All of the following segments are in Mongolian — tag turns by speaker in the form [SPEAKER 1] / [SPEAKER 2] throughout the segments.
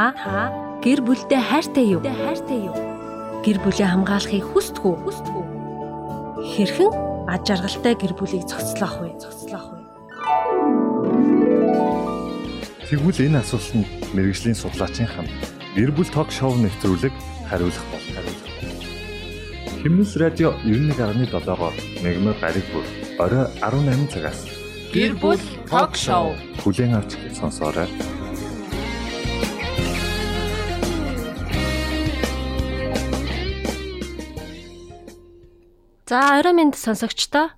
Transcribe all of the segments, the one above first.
[SPEAKER 1] Та гэр бүлдээ хайртай юу? Хайртай юу? Гэр бүлээ хамгаалахыг хүсдэг үү? Хүсдэг үү? Хэрхэн аж аргалтай гэр бүлийг зохицлоох вэ? Зохицлоох вэ?
[SPEAKER 2] Тэгвэл энэ асуултанд мэрэгжлийн судлаачийн хамт гэр бүл ток шоу нэвтрүүлэг хариулах бол хариулах. Химнэс радио 91.7-оор мегмар гариг бүр орой 18 цагаас
[SPEAKER 1] Гэр бүл ток шоу.
[SPEAKER 2] хүлээн авч сонсоорой.
[SPEAKER 1] За орой минь сонсогчдоо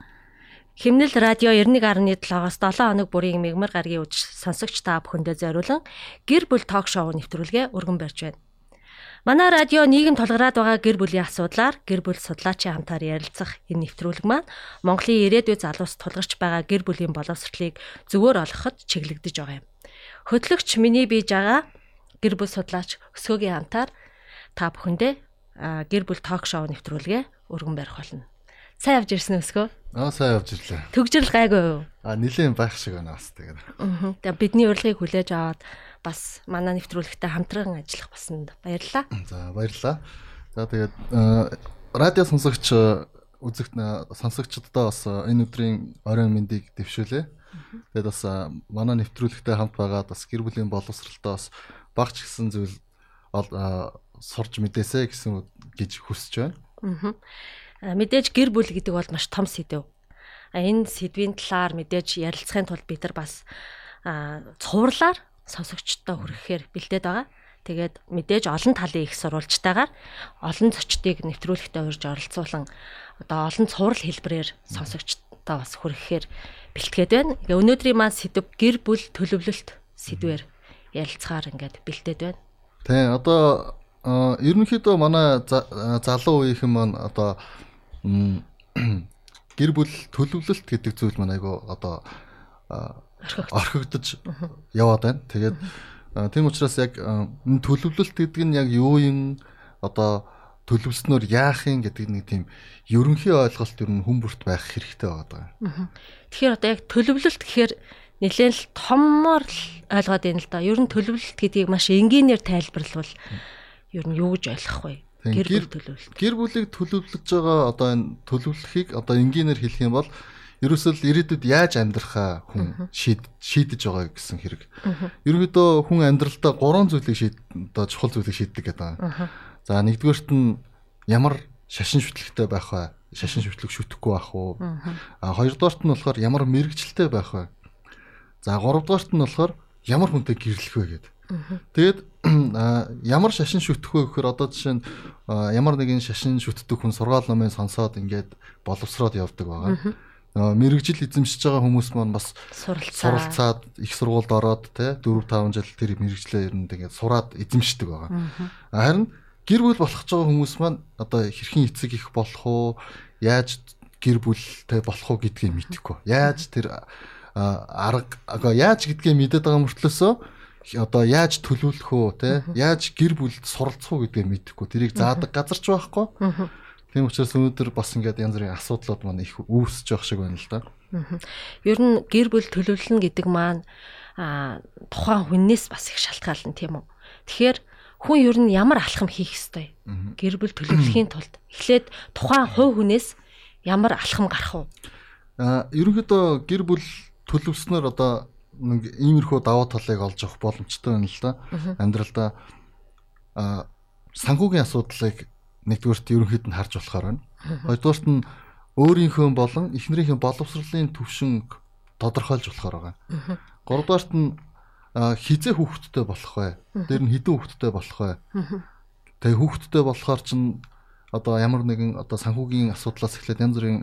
[SPEAKER 1] Химнэл радио 91.7-оос 7 хоног бүрийн мегмар гаргийн үж сонсогч та бүхэндээ зориулан гэр бүл ток шоу нэвтрүүлгээ өргөн барьж байна. Манай радио нийгэм тулгараад байгаа гэр бүлийн асуудлаар гэр бүл судлаачийн хамтаар ярилцах энэ нэвтрүүлэг маань Монголын ирээдүйн залуус тулгарч байгаа гэр бүлийн боловсролыг зөвөр олгоход чиглэгдэж байгаа юм. Хөтлөгч миний бие жагаа гэр бүл судлаач өсгөөгийн хамтаар та бүхэндээ гэр бүл ток шоу нэвтрүүлгээ өргөн барих болно. Сайн явж ирсэн өсгөө.
[SPEAKER 3] Аа сайн явж ирлээ.
[SPEAKER 1] Төгжрөл гайгүй юу?
[SPEAKER 3] А нилээн байх шиг байна бас тэгээд.
[SPEAKER 1] Аа. Тэгээ бидний урилгыг хүлээж аваад бас манай нэвтрүүлэгтээ хамтран ажиллах баснд баярлалаа.
[SPEAKER 3] За баярлалаа. За тэгээд радио сонсогч үзэгт сонсогчдод бас энэ өдрийн оройн мэндийг дэвшүүлээ. Тэгээд бас манай нэвтрүүлэгтээ хамт байгаад бас гэр бүлийн боловсролтой бас багч гисэн зүйл э, сурч мэдээсэй гэсэн гэж хүсэж байна.
[SPEAKER 1] Аа. Мэдээж гэр бүл гэдэг бол маш том сэдв. Энэ сэдвийн талаар мэдээж ярилцахын тулд бид нар бас цувралаар сонсогчдод хүрэхээр бэлдээд байгаа. Тэгээд мэдээж олон талын их сурвалжтайгаар олон зочдыг нэвтрүүлэгтээ урьж оролцуулан одоо олон цуврал хэлбэрээр сонсогчдод бас хүрэхээр бэлтгээд байна. Ингээ өнөөдрийн маань сэдв гэр бүл төлөвлөлт сэдвээр ярилцахаар ингээд бэлдээд байна.
[SPEAKER 3] Тэ одоо ерөнхийдөө манай за- залуу үеийнхэн маань одоо гэр бүл төлөвлөлт гэдэг зүйл маань айгу одоо орхигдож яваад байна. Тэгээд тийм учраас яг энэ төлөвлөлт гэдэг нь яг юу юм одоо төлөвлөснөөр яах юм гэдэг нэг тийм ерөнхий ойлголт ер нь хүмүүрт байх хэрэгтэй байгаа.
[SPEAKER 1] Тэгэхээр одоо яг төлөвлөлт гэхээр нэлээд л томор л ойлгоод байна л да. Ер нь төлөвлөлт гэдгийг маш энгийнээр тайлбарлавал ер нь юу гэж ойлгох вэ? Гэр төлөвлөлт.
[SPEAKER 3] Гэр бүлийг төлөвлөж байгаа одоо энэ төлөвлөхийг одоо энгийнээр хэлэх юм бол ерөөсөө ирээдүйд яаж амьдрахаа хүн шийд шийдэж байгаа гэсэн хэрэг. Ерөнхийдөө хүн амьдралдаа гурван зүйлийг шийд одоо чухал зүйлийг шийддэг гэдэг байна. За нэгдүгээрт нь ямар шашин шүтлэгтэй байх вэ? Шашин шүтлэг шүтгэхгүй байх уу? А хоёрдугаарт нь болохоор ямар мэрэгчлээ байх вэ? За гуравдугаарт нь болохоор ямар хүнтэй гэрлэх вэ гэдэг. Тэгээд ямар шашин шүтэх вэ гэхээр одоо жишээ нь ямар нэгэн шашин шүтдэг хүн сургаал номын сонсоод ингээд боловсроод явдаг байгаа. Мэргэжил эзэмшиж байгаа хүмүүс маань бас
[SPEAKER 1] Суралцаа.
[SPEAKER 3] суралцаад их сургуульд ороод те 4 5 жил тэр мэрэгчлээ ер нь тэгээд сураад эзэмшдэг байгаа. Харин гэр бүл болох ч байгаа хүмүүс маань одоо хэрхэн эцэг их болох уу, яаж гэр бүлтэй болох уу гэдгийг мэдэхгүй. Яаж тэр арга яаж гэдгийг мэдээд байгаа мөртлөөсөө одоо яаж төлөвлөх үү те яаж гэр бүлд суралцах уу гэдгийг мэдэхгүй. Тэрийг заадаг газар ч байхгүй. Тийм учраас өнөөдөр бас ингээд янз бүрийн асуудлууд маань их үүсэж байгаа шиг байна л да.
[SPEAKER 1] Ер нь гэр бүл төлөвлөлнө гэдэг маань а тухайн хүннээс бас их шалтгаална тийм үү. Тэгэхээр хүн ер нь ямар алхам хийх ёстой? Гэр бүл төлөвлөхийн тулд эхлээд тухайн хувь хүнээс ямар алхам гарах вэ?
[SPEAKER 3] А ерөнхийдөө гэр бүл төлөвснөр одоо нэг иймэрхүү даваа талыг олж авах боломжтой байна л да. Амьдралдаа а санхүүгийн асуудлыг нэгдүгээрт ерөнхийд нь харж болохоор байна. Хоёрдугаарт нь өөрийнхөө болон эхнэрийнхээ боловсролын төвшин тодорхойлж болохоор байгаа. Гуравдугаарт нь хизээ хүүхэдтэй болох вэ? Тэр нь хідэн хүүхэдтэй болох вэ? Тэгээ хүүхэдтэй болохоор чинь одоо ямар нэгэн одоо санхүүгийн асуудлаас эхлээд янз бүрийн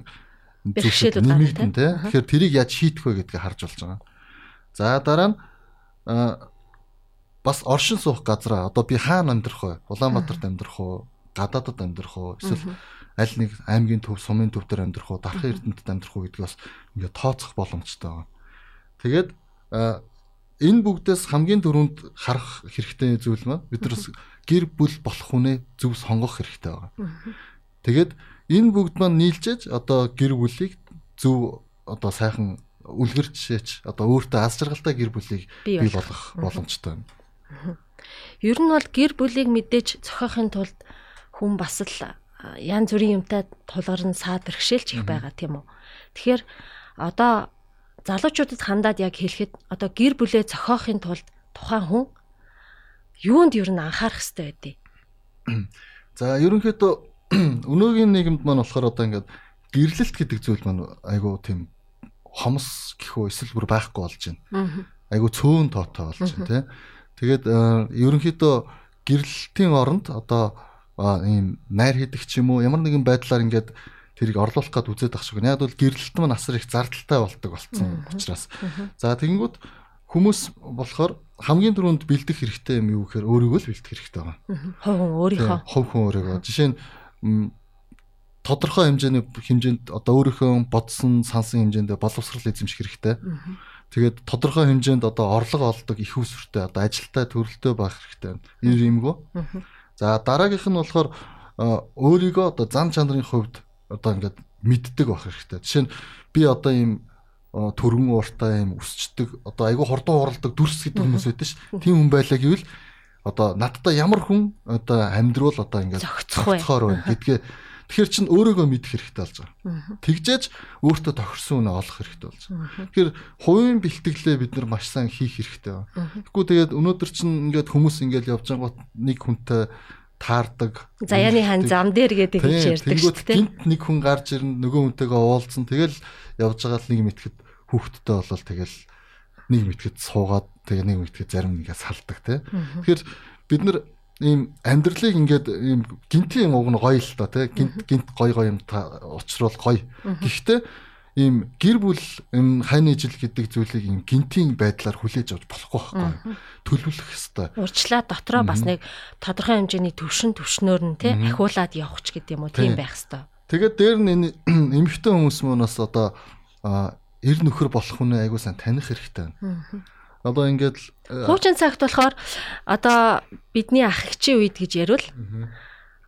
[SPEAKER 1] гарна,
[SPEAKER 3] нэмэгдэн тий. Тэгэхээр тэрийг яаж шийдэх вэ гэдгийг харж болж байгаа. За дараа нь бас оршин суух газраа одоо би хаана амьдрах вэ? Улаанбаатарт амьдрах уу? Гадаадад амьдрах уу? Эсвэл аль нэг аймгийн төв, сумын төв дээр амьдрах уу? Дархан эрдэнэтэд амьдрах уу гэдгийг бас ингээд тооцох боломжтой байна. Тэгээд энэ бүгдээс хамгийн түрүүнд харах хэрэгтэй зүйл маань бид нар гэр бүл болох хүнээ зөв сонгох хэрэгтэй байгаа. Тэгээд энэ бүгд маань нийлжээж одоо гэр бүлийг зөв одоо сайхан үлгэр жишээч одоо өөртөө аз жаргалтай гэр бүлийг
[SPEAKER 1] Бий болгох.
[SPEAKER 3] боломжтой байна.
[SPEAKER 1] Ер нь бол гэр бүлийг мэдээж зохиохын тулд хүн бас л янз бүрийн юмтай тулгарн саад бэрхшээлч их байгаа тийм үү. Тэгэхээр одоо залуучуудад хандаад яг хэлэхэд одоо гэр бүлээ зохиохын тулд тухайн хүн юунд ер нь анхаарах хэрэгтэй байдیں۔
[SPEAKER 3] За ерөнхийдөө өнөөгийн нийгэмд маань болохоор одоо ингээд гэрлэлт гэдэг зүйл маань айгуу тийм хомс гэхүү эсвэл бүр байхгүй болж байна. Айгуу цөөн тоотой болж байна тий. Тэгээд ерөнхийдөө гэрлэлтийн оронд одоо ийм найр хийдэг ч юм уу ямар нэгэн байдлаар ингээд тэрийг орлуулах гээд үзээд ах шиг. Яг бол гэрлэлт маань асар их зардалтай болдог болсон учраас. За тэгэнгүүт хүмүүс болохоор хамгийн түрүүнд бэлдэх хэрэгтэй юм юу гэхээр өөрийгөө л бэлдэх хэрэгтэй байна.
[SPEAKER 1] Хов хүн өөрийнхөө.
[SPEAKER 3] Хов хүн өөрийгөө. Жишээ нь тодорхой хэмжээний хэмжээнд одоо өөрийнхөө бодсон, сансан хэмжээндээ боловсрал эзэмших хэрэгтэй. Тэгээд тодорхой хэмжээнд одоо орлого олдог их усвэртэй одоо ажилтай төрөлтөө байх хэрэгтэй. Энэ юмгүй. За дараагийнх нь болохоор өөрийгөө одоо зан чанарын хувьд одоо ингээд мэддэг байх хэрэгтэй. Жишээ нь би одоо ийм төргөн ууртай юм өсчдөг одоо айгүй хордон уралдаг дүрс гэдэг хүмүүс байдаг ш. Тийм хүн байлаа гэвэл одоо надтай ямар хүн одоо амьдруул одоо ингээд
[SPEAKER 1] зохицохоор
[SPEAKER 3] байна гэдгээ тэгэхээр чин өөрийгөө мэдэх хэрэгтэй болж байгаа. Тэгжээж өөртөө тохирсон үнэ олох хэрэгтэй болж байгаа. Тэгэхээр хувийн бэлтгэлээ бид нар маш сайн хийх хэрэгтэй байна. Тэгэхгүй тэгээд өнөөдөр чин ингээд хүмүүс ингээд явж байгаа нэг хүнтэй таардаг.
[SPEAKER 1] Заяаны хан зам дээр гэдэг хэлж ярьдаг
[SPEAKER 3] шүү дээ. Гинт нэг хүн гарч ирнэ нөгөө хүнтэйгээ уулзсан. Тэгэл явж байгаа л нэг мэтгэд хүүхдтэй болол тэгэл нэг мэтгэд суугаад тэгээ нэг мэтгэд зарим нэгээ салдаг тий. Тэгэхээр бид нар ийм амьдралыг ингээд ийм гинтийн уг нь гоё л та тий. Гинт гинт гоё гоё юм учруул гоё. Гэхдээ ийм гэр бүл энэ хайны жил гэдэг зүйлийг ийм гинтийн байдлаар хүлээж авч болохгүй байхгүй төлөвлөх хэвээр.
[SPEAKER 1] Урчлаа дотроо бас нэг тодорхой хэмжээний төвшин төвшнөр нь тий ахиулаад явах ч гэдэг юм уу тийм байх хэвээр.
[SPEAKER 3] Тэгээд дээр нь энэ эмэгтэй хүмүүс мөн бас одоо эр нөхөр болох хүнээ айгуу сайн таних хэрэгтэй байна. Одоо ингээд
[SPEAKER 1] хуучин цагт болохоор одоо бидний ах хчийн үед гэж ярил.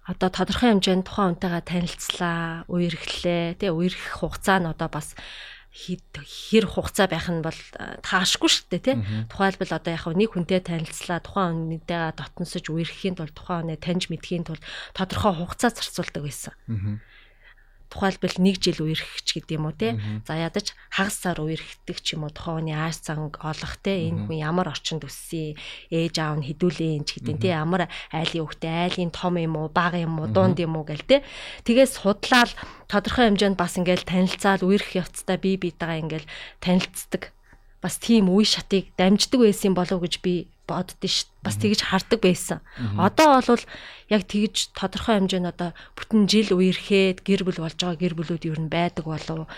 [SPEAKER 1] Одоо тодорхой хэмжээнд тухайн хүнтэйгээ танилцлаа, үерхлээ, тий үерх хугацаа нь одоо бас хэр хугацаа байх нь бол таашгүй шүү дээ тий. Тухайлбал одоо яг нэг хүнтэй танилцлаа, тухайн хүнтэйгээ дотносож үерхэхийн тулд тухайн хүнээ таньж мэдхийн тулд тодорхой хугацаа зарцуулдаг байсан тухайлбал 1 жил үерхэж гэдэг юм уу те. За ядаж хагас сар үерхдэг ч юм уу тухайн хүний ааш занг олох те. Энэ хүн ямар орчинд өссөн, ээж аав нь хідүүлээ ч гэдэг те. Ямар айлын хөвгтэй, айлын том юм уу, бага юм уу, дунд юм уу гэл те. Тэгээс судлаад тодорхой хэмжээнд бас ингээл танилцаал үерхэх явцдаа бие биетэйгээ ингээл танилцдаг бас тийм үе шатыг дамждаг байсан болов уу гэж би боддөө ш. Бас тэгж хардаг байсан. Одоо бол яг тэгж тодорхой хэмжээнд одоо бүтэн жил үерхэд гэр бүл болж байгаа гэр бүлүүд ер нь байдаг болов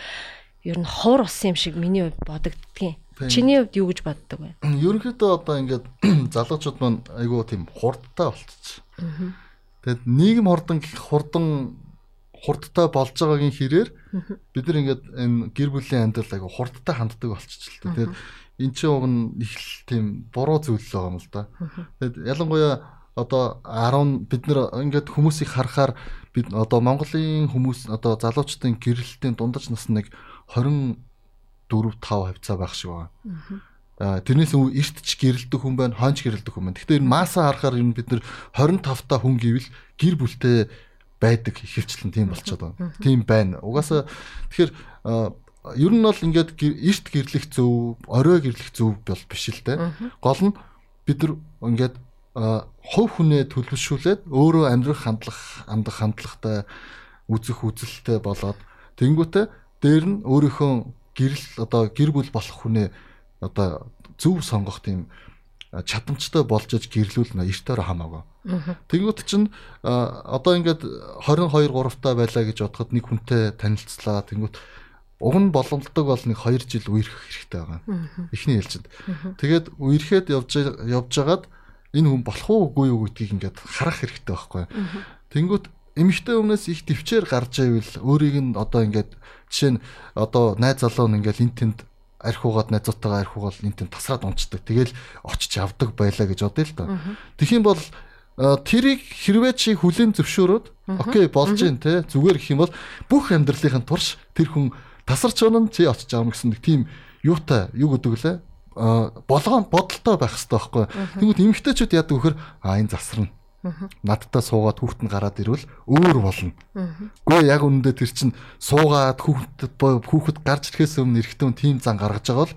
[SPEAKER 1] ер нь ховор болсон юм шиг миний хувьд бодогддгийн. Чиний хувьд юу гэж боддог вэ?
[SPEAKER 3] Ерөнхийдөө одоо ингээд залуучууд маань айгүй тийм хурдтай болчихсон. Тэгэд нийгэм хурдан хурдан хурдтай болж байгаагийн хэрээр бид нар ингээд энэ гэр бүлийн амьдрал айгу хурдтай ханддаг болчихчихлээ. Тэгээд эн чинь уг нь их л тийм буруу зүйл байгаа юм л да. Тэгээд ялангуяа одоо 10 бид нар ингээд хүмүүсийг харахаар бид одоо Монголын хүмүүс одоо залуучдын гэрэлтийн дундаж нас нэг 24 5 хавцаа байх шиг байна. Аа тэрнээс эрт ч гэрэлдэг хүн байна, хонч гэрэлдэг хүн байна. Гэхдээ энэ масаа харахаар юм бид нар 25 та хүн гэвэл гэр бүлтэй байдаг ихэвчлэн тийм болчиход байна. Тийм байна. Угаасаа тэгэхээр ер нь бол ингээд эрт гэрлэх зөв, орой гэрлэх зөв бол биш л дээ. Гол нь бид нар ингээд хувь хүнээ төлөвшүүлээд өөрөө амьдрах хандлах, амдах хандлагатай үзэх үзэлтэй болоод тэнгуүтэ дээр нь өөрийнхөө гэрэл одоо гэр бүл болох хүнээ одоо зөв сонгох тийм чадамжтай болж иж гэрлүүл нэ эртээр хамаагүй. Тэнгүүт чинь одоо ингээд 22 3 та байлаа гэж бодоход нэг хүнтэй танилцлаа. Тэнгүүт уг нь боломжтой бол нэг 2 жил үерхэх хэрэгтэй байгаа. Эхний ээлжинд. Тэгээд үерхэд явж явж хагаад энэ хүн болох уугүй юу гэдгийг ингээд харах хэрэгтэй байхгүй. Тэнгүүт эмэгтэй өмнөөс их төвчээр гарч ивэл өөрийг нь одоо ингээд жишээ нь одоо найз залуу нь ингээд эн тэнд архиугаад найзуудтайгаа архиугаал энтэй тасраад унцдаг. Тэгэл очиж авдаг байлаа гэж бодъё л доо. Юм бол тэрийг хэрвээ чи хүлэн зөвшөөрөөд окей болж гин те зүгээр гэх юм бол бүх амьдралынхын турш тэр хүн тасарч онон чи очиж байгаа юм гэсэн нэг тийм юутай юу гэдэг лээ болгоон бодолтой байх хэрэгтэй байхгүй. Тэгмэд эмгтээчүүд яадаг вөхөр а энэ засарна. Надтай суугаад хүүхэд нь гараад ирвэл өөр болно. Гэхдээ яг үнэндээ тэр чинь суугаад хүүхэд хүүхэд гарч ирэхээс өмнө эрэгтэй хүн тийм зан гаргаж байгаа бол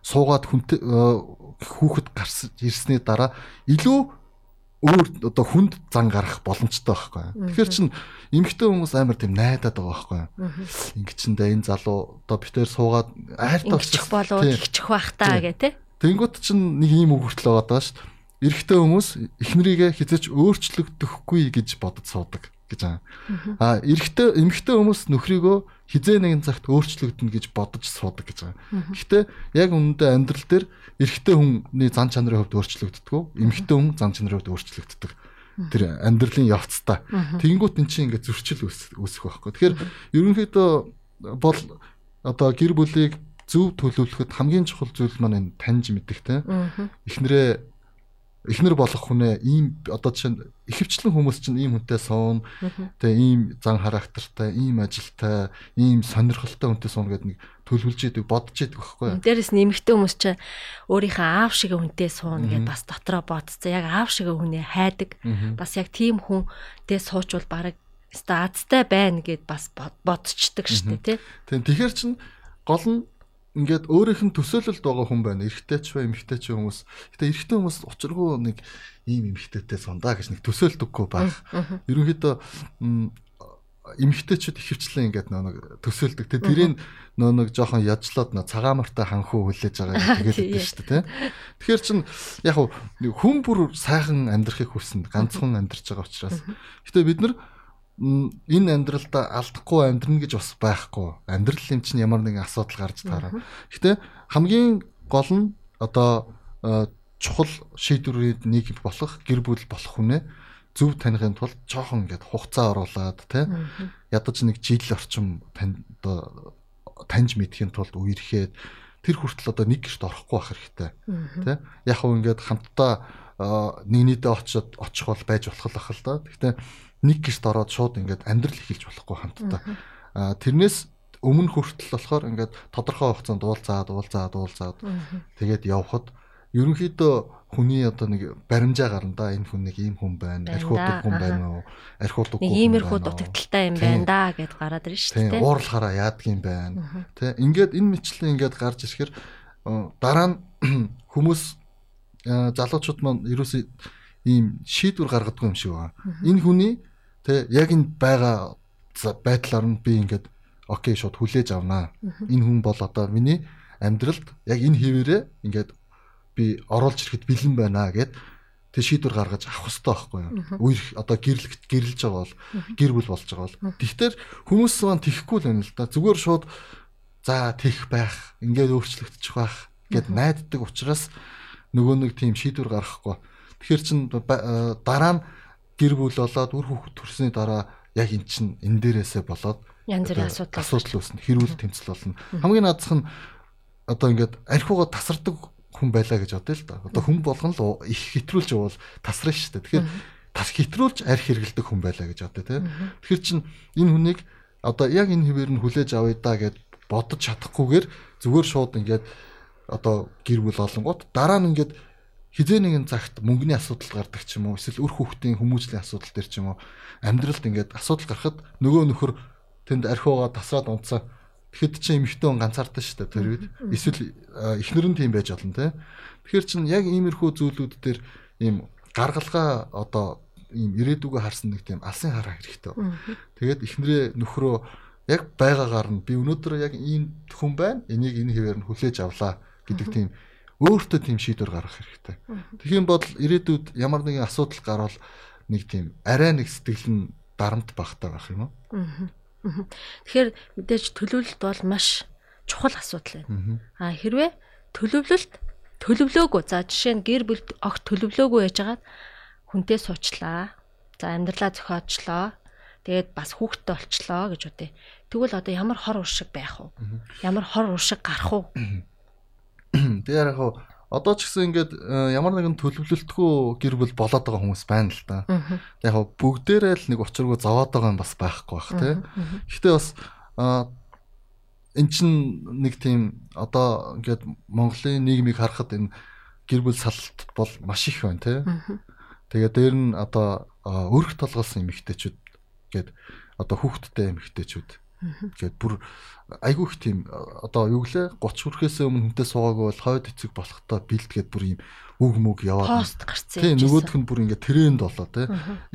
[SPEAKER 3] суугаад хүнтэй хүүхэд гарч ирсний дараа илүү өөр одоо хүнд зан гарах боломжтой байхгүй. Тэгэхээр чин эмэгтэй хүмүүс амар тийм найдаад байгаа байхгүй. Ингээ чин дэ энэ залуу одоо битээр суугаад айрт
[SPEAKER 1] болчих болоо тэгчих бах таа гэ тэ.
[SPEAKER 3] Тэнгүүт чин нэг ийм үг хүртэл байгаа даа шүү. Эрэгтэй хүмүүс эхнэрийгээ хизэж өөрчлөгдөхгүй гэж бодож суудаг гэж байгаа. А эрэгтэй эмэгтэй хүмүүс нөхрийгөө хизээ нэгэн цагт өөрчлөгдөнө гэж бодож суудаг гэж байгаа. Гэхдээ яг үнэндээ амьдрал дээр эрэгтэй хүний зан чанарын хувьд өөрчлөгддөг, эмэгтэй хүн зан чанарын хувьд өөрчлөгддөг. Тэр амьдралын явцтай. Тэнгүүт эн чинь ингээд зөрчил үүсэх байхгүй. Тэгэхээр ерөнхийдөө бол одоо гэр бүлийг зөв төлөвлөхөд хамгийн чухал зүйл маань энэ таньж мэдэх те. Эхнэрээ эхнэр болох хүнээ ийм одоо жишээ нь ихэвчлэн хүмүүс чинь ийм хүнтэй суун тэгээ ийм зан характертай ийм ажилтай ийм сонирхолтой хүнтэй суун гэдэг нэг төлөвлөж идэг бодож идэг байхгүй юу?
[SPEAKER 1] Дээрэс нэмэгтэй хүмүүс чинь өөрийнхөө аав шиг хүнтэй суун гэдээ бас дотроо бодцоо яг аав шиг хүнээ хайдаг. Бас яг тийм хүнтэй суучвал баг стаацтай байна гэд бас бодцдаг шүү дээ
[SPEAKER 3] тийм тэгэхээр чин гол нь ингээд өөрийнх нь төсөөлөлд байгаа хүн байна. Эрэгтэй ч бай, эмэгтэй ч хүмүүс. Гэтэ эрэгтэй хүмүүс учиргүй нэг ийм эмэгтэйтэй сундаа гэж нэг төсөөлдөггүй байх. Ерөнхийдөө эмэгтэйчүүд ихэвчлэн ингээд нөө нэг төсөөлдөг. Тэ тэрийг нөө нэг жоохон яжлаад нөө цагаамартай ханхуу хүлээж байгаа гэж байдаг шүү дээ. Тэгэхээр чин яг хүн бүр сайхан амьдрахыг хүснэ. Ганцхан амьдарч байгаа учраас. Гэтэ бид нар энэ амьдралдаа алдахгүй амьдрна гэж бас байхгүй. Амьдрал юм чинь ямар нэгэн асуудал гарч таараа. Гэтэ хамгийн гол нь одоо э, чухал шийдвэрүүд нэг болох гэр бүл болох хүнээ зөв таныхын тулд жоохон ингээд хугацаа оруулад тий ядаж нэг жил орчим тань одоо таньж мэдхийн тулд үерхэд тэр хүртэл одоо нэг гэрт орохгүй байх хэрэгтэй тий яг хөө ингээд хамтдаа э, нэг нийтээ очиод очих бол байж болох л ахал да. Гэхдээ нэг гэрт ороод шууд ингээд амьдрал эхэлж болохгүй хамтдаа. Аа тэрнээс өмнө хүртэл болохоор ингээд тодорхой хугацаанд уулзаад уулзаад уулзаад тэгээд явхад ерөнхийдөө хүний одоо нэг баримжаа гарна да. Энэ хүн нэг ийм хүн байна архиудаг хүн байна уу? Архиудаг хүн
[SPEAKER 1] иймэрхүү дутагдaltaй юм байна да гэд гараад ирж шүү
[SPEAKER 3] дээ уурлахаараа яадаг юм байна? Тэ ингээд энэ мэтлэн ингээд гарч ирэхээр дараа нь хүмүүс залуучууд маань ерөөсөө ийм шийдвэр гаргадаг юм шиг байна. Энэ хүний тэ яг энэ байгаа байдлаар нь би ингээд окей шууд хүлээж авнаа. Энэ хүн бол одоо миний амьдралд яг энэ хിവэрээ ингээд би оруулж ирэхэд бэлэн байна гэд тэг шийдвэр гаргаж авах хэрэгтэй байхгүй юу? Үер одоо гэрлэгт гэрэлж байгаа бол гэр бүл болж байгаа бол. Тэгэхээр хүмүүс маань тэхгүй л байна л да. Зүгээр шууд за тэх байх, ингээд өөрчлөгдчих байх гэд найддаг учраас нөгөө нэг тийм шийдвэр гаргахгүй Тэгэхээр чин э, дараа нь гэр бүл болоод үр хүүхэд төрсний дараа яг эн чин энэ дээрээсээ болоод
[SPEAKER 1] янз бүрийн асуудал
[SPEAKER 3] асуудал үүснэ. Хэрүүл тэмцэл болно. Хамгийн наадах нь одоо ингээд архиугаа тасардаг хүн байлаа гэж бодъё л да. Одоо хүн болгон л их хэтрүүлж явал тасрна шүү дээ. Тэгэхээр тас хэтрүүлж арх хэрэгэлдэг хүн байлаа гэж бодъё те. Тэгэхээр чин энэ хүнийг одоо яг энэ хэвээр нь хүлээж авъя да гэд бодож чадахгүйгээр зүгээр шууд ингээд одоо гэр бүл олонгууд дараа нь ингээд хизээ нэгэн цагт мөнгөний асуудал гардаг ч юм уу эсвэл үр хүүхдийн хүмүүжлийн асуудал төр ч юм уу амьдралд ингээд асуудал гарахад нөгөө нөхөр тэнд архиугаа тасраад унтсан. Тэгэхэд чи эмэгтэй хүн ганцаардсан шүү дээ тэр үед. Эсвэл эхнэр нь тийм байж болно те. Тэгэхээр чин яг иймэрхүү зүйлүүд дээр ийм гаргалгаа одоо ийм ирээдүгөө харсан нэг тийм алсын хараа хэрэгтэй. Тэгээд эхнэрээ нөхрөө яг байгаагаар нь би өнөөдөр яг ийм хүн байна. Энийг энэ хэвээр нь хүлээж авлаа гэдэг тийм өөртөө тийм шийдвэр гаргах хэрэгтэй. Тэгхийн бодол ирээдүйд ямар нэгэн асуудал гарвал нэг тийм арай нэг сэтгэл нь дарамт багтаа байх юм уу?
[SPEAKER 1] Тэгэхээр мэдээж төлөвлөлт бол маш чухал асуудал байна. А хэрвээ төлөвлөлт төлөвлөөгүй за жишээ нь гэр бүл огт төлөвлөөгүй яжгаад хүнтэй суучлаа. За амьдралаа зохиочлоо. Тэгээд бас хүүхдтэй болчлоо гэж үтэй. Тэгвэл одоо ямар хор уршиг байх вэ? Ямар хор уршиг гарах вэ?
[SPEAKER 3] Тэгэхээр яг одоо ч гэсэн ингээд э, ямар нэгэн төлөвлөлтгүй гэр бүл болоод байгаа хүмүүс байна л да. Яг бүгдээрээ л нэг учиргүй зовоод байгаа юм бас байхгүй бах тий. Гэхдээ бас эн чин нэг тийм одоо ингээд Монголын нийгмийг харахад энэ гэр бүл салалт бол маш их байна тий. Тэгээ дээр нь одоо өрх толгоолсон эмэгтэйчүүд гээд одоо хүүхдтэй эмэгтэйчүүд гээд бүр айгүй их тийм одоо юу гэлээ 30 хүрэхээс өмнө хүнтэй суугаагүй бол хойд эцэг болохтой бэлдгээд бүр юм үг мүг яваад
[SPEAKER 1] пост гарцсан.
[SPEAKER 3] Тийм нөгөөх нь бүр ингээд тренд болоо тий.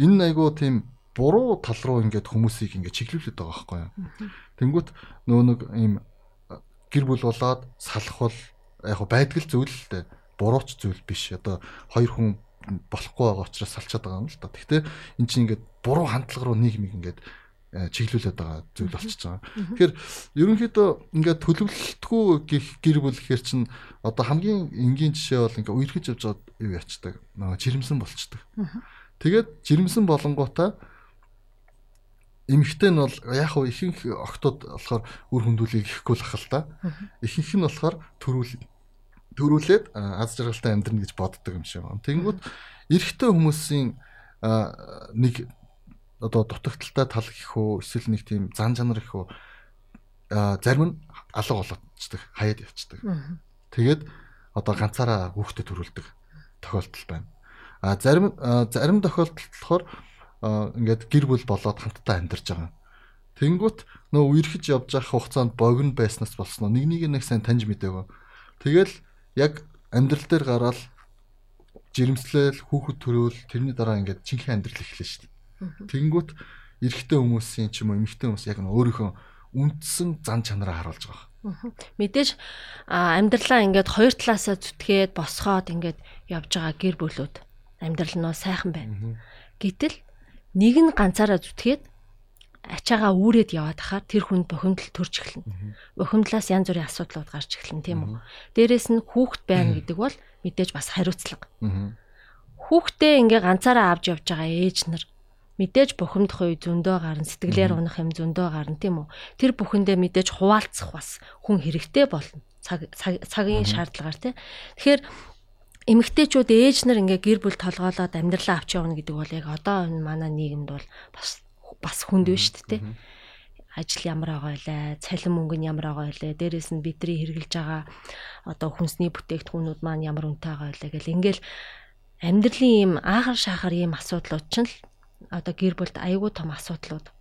[SPEAKER 3] Энэ айгүй тийм буруу тал руу ингээд хүмүүсийг ингээд чиглүүлээд байгаа байхгүй юу. Тэнгүүт нөө нэг ийм гэр бүл болоод салах бол яг байдаг л зүйл л дээ. Бурууч зүйл биш. Одоо хоёр хүн болохгүй байгаа учраас салчаад байгаа юм л да. Гэхдээ эн чинь ингээд буруу хандлага руу нийгмийг ингээд чиглүүлээд байгаа зүйл болчихж байгаа. Тэгэхээр ерөнхийдөө ингээд төлөвлөлтгүй гих гэр бүл гэхэр чинь одоо хамгийн энгийн жишээ бол ингээд үерхэж явж байгаа юу ячдаг. Нөгөө жирэмсэн болчдөг. Тэгээд жирэмсэн болонгуудаа эмэгтэй нь бол яг хөө ихэнх октод болохоор үр хөндүүлгийг ихгүй л ахал та. Ихэнх нь болохоор төрүүл төрүүлээд аз жаргалтай амьдрна гэж боддог юм шиг байна. Тэнгүүд эрэгтэй хүмүүсийн нэг одоо дутагдaltaй тал гэх үү эсвэл нэг тийм зан чанар гэх үү зарим нь алга болоочдөг хаяад явцдаг. Тэгээд одоо ганцаараа хүүхдэд төрүүлдэг тохиолдол байна. А зарим зарим тохиолдолд болохоор ингээд гэр бүл болоод хамтдаа амьдарч байгаа. Тэнгүүт нөө үерхэж явж явах хугацаанд богино байснаас болсноо нэг нэг нэг сайн таньж мэдээгүй. Тэгэл яг амьдрал дээр гараад жирэмслэл хүүхэд төрөөл тэрний дараа ингээд чинхэн амьдрал эхлэв шүү дээ. Тэнгүүт эрэгтэй хүмүүсийн ч юм уу эмэгтэй хүмүүс яг өөрийнхөө үндсэн зан чанараа харуулж байгаа.
[SPEAKER 1] Мэдээж амьдралаа ингээд хоёр талаасаа зүтгээд босгоод ингээд явж байгаа гэр бүлүүд амьдрал нь сайхан байна. Гэтэл нэг нь ганцаараа зүтгээд ачаагаа үүрээд яваад хахаар тэр хүнд бохимдол төрж эхэлнэ. Бохимдлаас янз бүрийн асуудлууд гарч эхэлнэ тийм үү. Дээрээс нь хүүхэд байна гэдэг бол мэдээж бас хариуцлага. Хүүхдээ ингээ ганцаараа авч явж байгаа ээж нар мэдээж бухимдах үе зөндөө гарна, сэтгэлээр унах юм зөндөө гарна тийм үү. Тэр бүхэндээ мэдээж хуваалцах бас хүн хэрэгтэй болно. Цаг цагийн шаардлагаар тийм. Тэгэхээр эмэгтэйчүүд ээж нар ингээ гэр бүл толгоолоод амьдралаа авч явна гэдэг бол яг одоо энэ манай нийгэмд бол бас бас хүнд биш шүү дээ. Ажил ямар байгаа вэ? Цалин мөнгө нь ямар байгаа вэ? Дээрээс нь бидний хэрэгжилж байгаа одоо хүнсний бүтээгдэхүүнүүд маань ямар үнэтэй байгаа вэ гэл ингээл амьдралын ийм аагаар шахаар ийм асуудлууд ч л одоо гэр бүлд аягүй том асуудлууд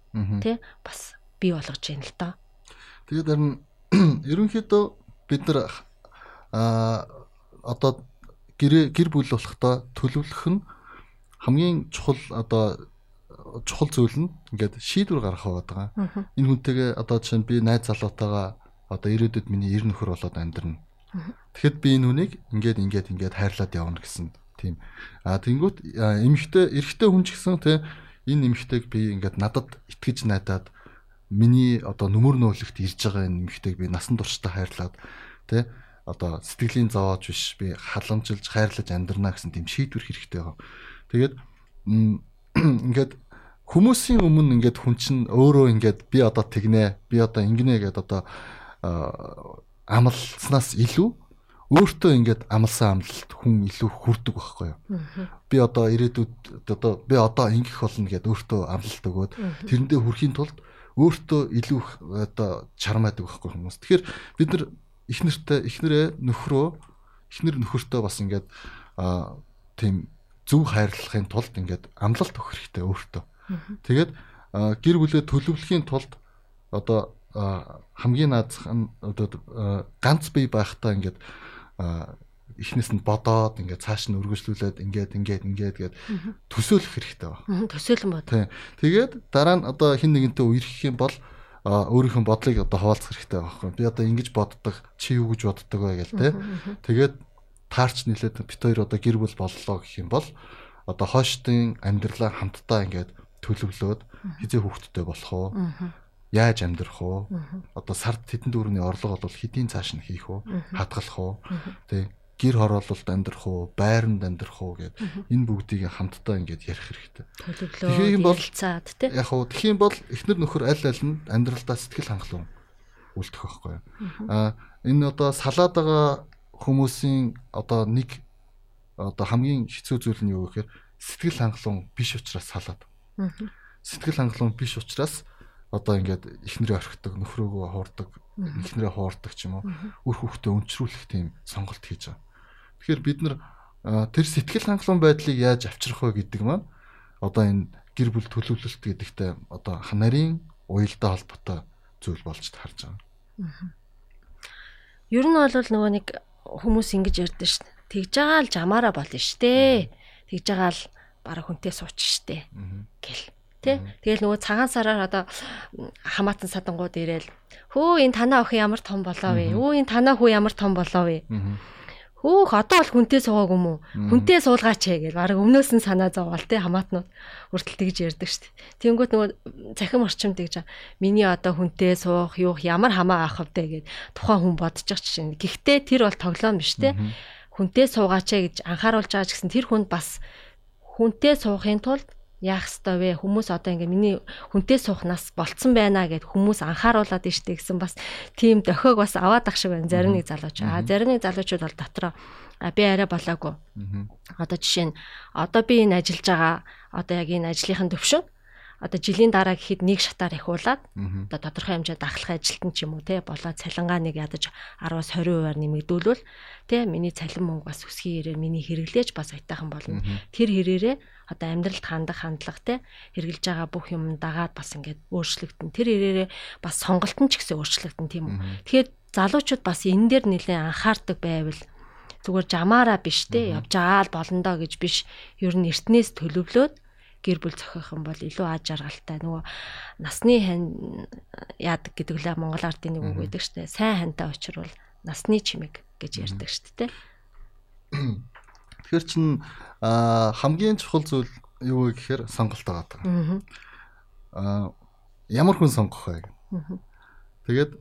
[SPEAKER 1] тий бас бий болгож байна л доо.
[SPEAKER 3] Тэгээд харин ерөнхийдөө бид нар а одоо гэр гэр бүл болохдоо төлөвлөх нь хамгийн чухал одоо чухал зүйл нь ингээд шийдвэр гаргах байгаа. Энэ хүнтэйгээ одоо чинь би найз залуутайгаа одоо ирээдүйд миний эр нөхөр болоод амьдрна. Тэгэхэд би энэ хүнийг ингээд ингээд ингээд хайрлаад явна гэсэн тийм. А тэнгуут эмэгтэй эрэгтэй хүн ч гэсэн те энэ эмэгтэйг би ингээд надад итгэж найдаад миний одоо нүмер нөөлөгт ирж байгаа энэ эмэгтэйг би насан туршдаа хайрлаад те одоо сэтгэлийн зовоож биш би халамжилж хайрлаж амьдрна гэсэн тийм шийдвэр хэрэгтэй байгаа. Тэгээд ингээд хүмүүсийн өмнө ингээд хүн чинь өөрөө ингээд би одоо тэгнэ би одоо ингэнэ гэдээ одоо амлснаас илүү өөртөө ингээд амлсан амлалт хүн илүү хүрдэг байхгүй юу. Би одоо ирээдүйд одоо би одоо ингэх болно гэд өөртөө амлалт өгөөд тэрэндээ хүрэхийн тулд өөртөө илүү одоо чармаадаг байхгүй хүмүүс. Тэгэхээр бид нар их нэртэй их нэрээ нөхрөө их нэр нөхөртөө бас ингээд а тийм зөв хайрлахын тулд ингээд амлалт өгөх хэрэгтэй өөртөө. Тэгээд гэр бүлээ төлөвлөхийн тулд одоо хамгийн наазах нь одоо ганц бие байхдаа ингээд эхнээс нь бодоод ингээд цааш нь үргэлжлүүлээд ингээд ингээд ингээд гээд төсөөлөх хэрэгтэй байна.
[SPEAKER 1] Төсөөлөн бод.
[SPEAKER 3] Тэгээд дараа нь одоо хин нэгэнтэй үерхэх юм бол өөрийнхөө бодлыг одоо хуваалцах хэрэгтэй байхгүй. Би одоо ингэж боддог, чи юу гэж боддог вэ гэл те. Тэгээд таарч нилээд бит хоёр одоо гэр бүл боллоо гэх юм бол одоо хойштын амьдралаа хамтдаа ингээд төлөвлөөд хизээ хүүхдтэй болох уу? Яаж амьдрах уу? Одоо сард тэдэн дүүрний орлого бол хэдийн цааш нь хийх үү? Хадгалах уу? Тэ гэр хороололд амьдрах уу, байранд амьдрах уу гэд энэ бүгдийг хамтдаа ингээд ярих хэрэгтэй.
[SPEAKER 1] Тэгэхээр юм бол.
[SPEAKER 3] Яг уу тэгхийн бол эхнэр нөхөр аль аль нь амьдралдаа сэтгэл хангалуун үлдэх байхгүй. Аа энэ одоо салаад байгаа хүмүүсийн одоо нэг одоо хамгийн хэцүү зүйл нь юу гэхээр сэтгэл хангалуун биш учраас салаад. Сэтгэл хангалуун биш учраас одоо ингээд эхнэрээ орхидог, нөхрөөгөө хуурдаг, ихнэрээ хуурдаг ч юм уу үр хөвгтөө өнчрүүлэх тийм сонголт хийж байгаа. Тэгэхээр бид нар тэр сэтгэл хангалуун байдлыг яаж авчрах вэ гэдэг маань одоо энэ гэр бүл төлөвлөлт гэдэгтэй одоо нарийн уялдаа холбоотой зүйл болж харж байгаа.
[SPEAKER 1] Ер нь бол нөгөө нэг хүмүүс ингэж ярьдэн дээ. Тэгж байгаа л жамаараа болно дээ. Тэгж байгаа л бараг хүнтэй сууч дээ. гэл. Тэ? Тэгэл нөгөө цагаан сараар одоо хамаатан садангууд ирээл хөө энэ танаа охин ямар том болоо вэ? Өө энэ танаа хүү ямар том болоо вэ? Хөөх одоо бол хүнтэй суугааг юм уу? Хүнтэй суулгаач ээ гэж баг өмнөөс нь санаа зовоол те хамаатнууд хүртэл тэгж ярьдаг дээ. Тэнгүүт нөгөө цахим орчимд тэгж миний одоо хүнтэй суух юух ямар хамаа авах вэ гэд тухайн хүн бодчих чинь. Гэхдээ тэр бол тоглоом биш те. Хүнтэй суугаач ээ гэж анхааруулж байгаа ч гэсэн тэр хүнд бас хүнтэй суухын тулд яах ёстой вэ? Хүмүүс одоо ингээ миний хүнтэй суухнаас болцсон байна гэд хүмүүс анхааруулад штэ гэсэн бас тийм дохиог бас аваад ах шиг байна. Зарим нэг залууч. А зарим нэг залуучууд бол дотроо би арай болоогүй. Одоо жишээ нь одоо би энэ ажиллаж байгаа одоо яг энэ ажлынхын төвшин одоо жилийн дараа гэхэд нэг шатаар ихуулаад одоо тодорхой хэмжээнд ахлах ажилтан ч юм уу те болоод цалингаа нэг ядаж 10-аас 20%-аар нэмэгдүүлвэл те миний цалин мөнгө бас өсгийн ирээр миний хэрэглээж бас айтайхан болно. Тэр хэрээрээ одоо амьдралд хандах хандлага те хэрглэж байгаа бүх юм дагаад бас ингээд өөрчлөгдөн. Тэр ирээрээ бас сонголт нь ч гэсэн өөрчлөгдөн тийм үү. Тэгэхээр залуучууд бас энэ дээр нэлээд анхаардаг байвал зүгээр жамаараа биш те явж байгаа л болно доо гэж биш. Ер нь эртнээс төлөвлөөд гэр бүл зохиох юм бол илүү аз жаргалтай нөгөө насны хань яадаг гэдэг лээ Монгол ардын нэг үг байдаг штэ сайн хантай очирвол насны чимэг гэж ярьдаг штэ те
[SPEAKER 3] Тэгэхээр чин хамгийн чухал зүйл юу вэ гэхээр сонголт байгаа. Аа ямар хүн сонгох вэ? Тэгээд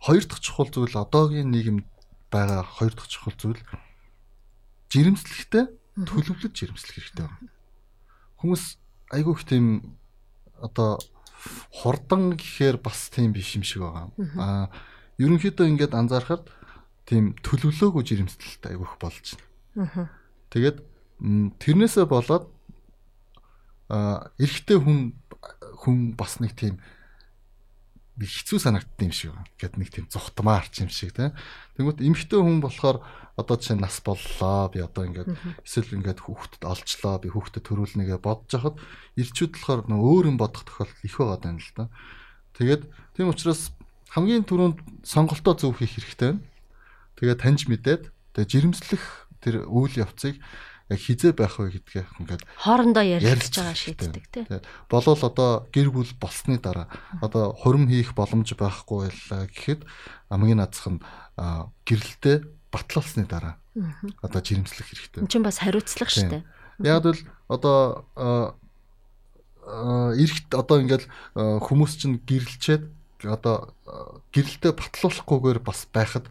[SPEAKER 3] хоёр дахь чухал зүйл одоогийн нийгэмд байгаа хоёр дахь чухал зүйл жирэмслэхтэй төлөвлөж жирэмслэх хэрэгтэй байна. Хүмүүс айгүй их тийм одоо хурдан гэхээр бас тийм биш юм шиг байгаа. Аа ерөнхийдөө ингээд анзаархад тийм төлөвлөөгүй жирэмслэлт айгүйх болж байна. Тэгээд тэрнээсээ болоод а эрэгтэй хүн хүн бас нэг тийм хэцүү санагдсан юм шиг. Гэт нэг тийм зүхтмаарч юм шиг тийм. Тэгмэд эмэгтэй хүн болохоор одоо чинь нас боллоо. Би одоо ингээд эсвэл ингээд хүүхдэд олжлоо. Би хүүхдэд төрүүлнэгээ бодож хахад ирчүүд болохоор нөө өөр юм бодох тохиолдол их байгаа юм л да. Тэгээд тийм учраас хамгийн түрүүнд сонголтоо зөв хийх хэрэгтэй байна. Тэгээ таньж мэдээд тэгээ жирэмслэх тэр үйл явцыг яг хизээ байх вэ гэдгээ ингээд
[SPEAKER 1] хоорондоо ярилцж байгаа шийддэг тий.
[SPEAKER 3] Болвол одоо гэр бүл болсны дараа одоо хурим хийх боломж байхгүй байлаа гэхэд хамгийн наазах нь гэрэлтэй батлуулсны дараа одоо жирэмслэх хэрэгтэй.
[SPEAKER 1] Энд чинь бас хариуцлага шүү дээ.
[SPEAKER 3] Яг л одоо эрэгт одоо ингээд хүмүүс чинь гэрэлчээд одоо гэрэлтэй батлуулахгүйгээр бас байхад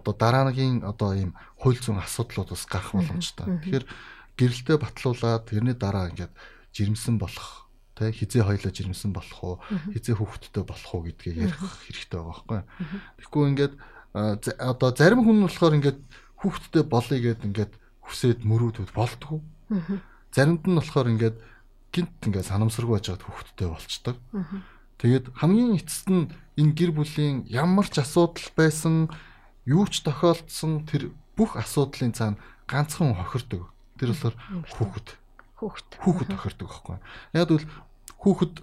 [SPEAKER 3] одоо дараагийн одоо ийм хууль зүйн асуудлууд бас гарах боломжтой. Тэгэхээр гэрэлтэй батлуулаад тэрний дараа ингээд жирэмсэн болох тэ хизээ хоёлоо жирэмсэн болох уу хизээ хүүхэдтэй болох уу гэдгийг ярих хэрэгтэй байгаа байхгүй. Тэгэхгүй ингээд одоо зарим хүн нь болохоор ингээд хүүхэдтэй болъё гэд ингээд хүсээд мөрөөдүүд болдгоо. Заримд нь болохоор ингээд гинт ингээд санамсаргүй байж байгаа хүүхэдтэй болчдөг. Тэгээд хамгийн эцэст нь энэ гэр бүлийн ямар ч асуудал байсан юу ч тохиолдсон тэр бүх асуудлын цаана ганцхан хохирдог. Тэр болохоор хүүхэд.
[SPEAKER 1] Хүүхэд.
[SPEAKER 3] Хүүхэд тохирдог байхгүй. Яг бол хүүхэд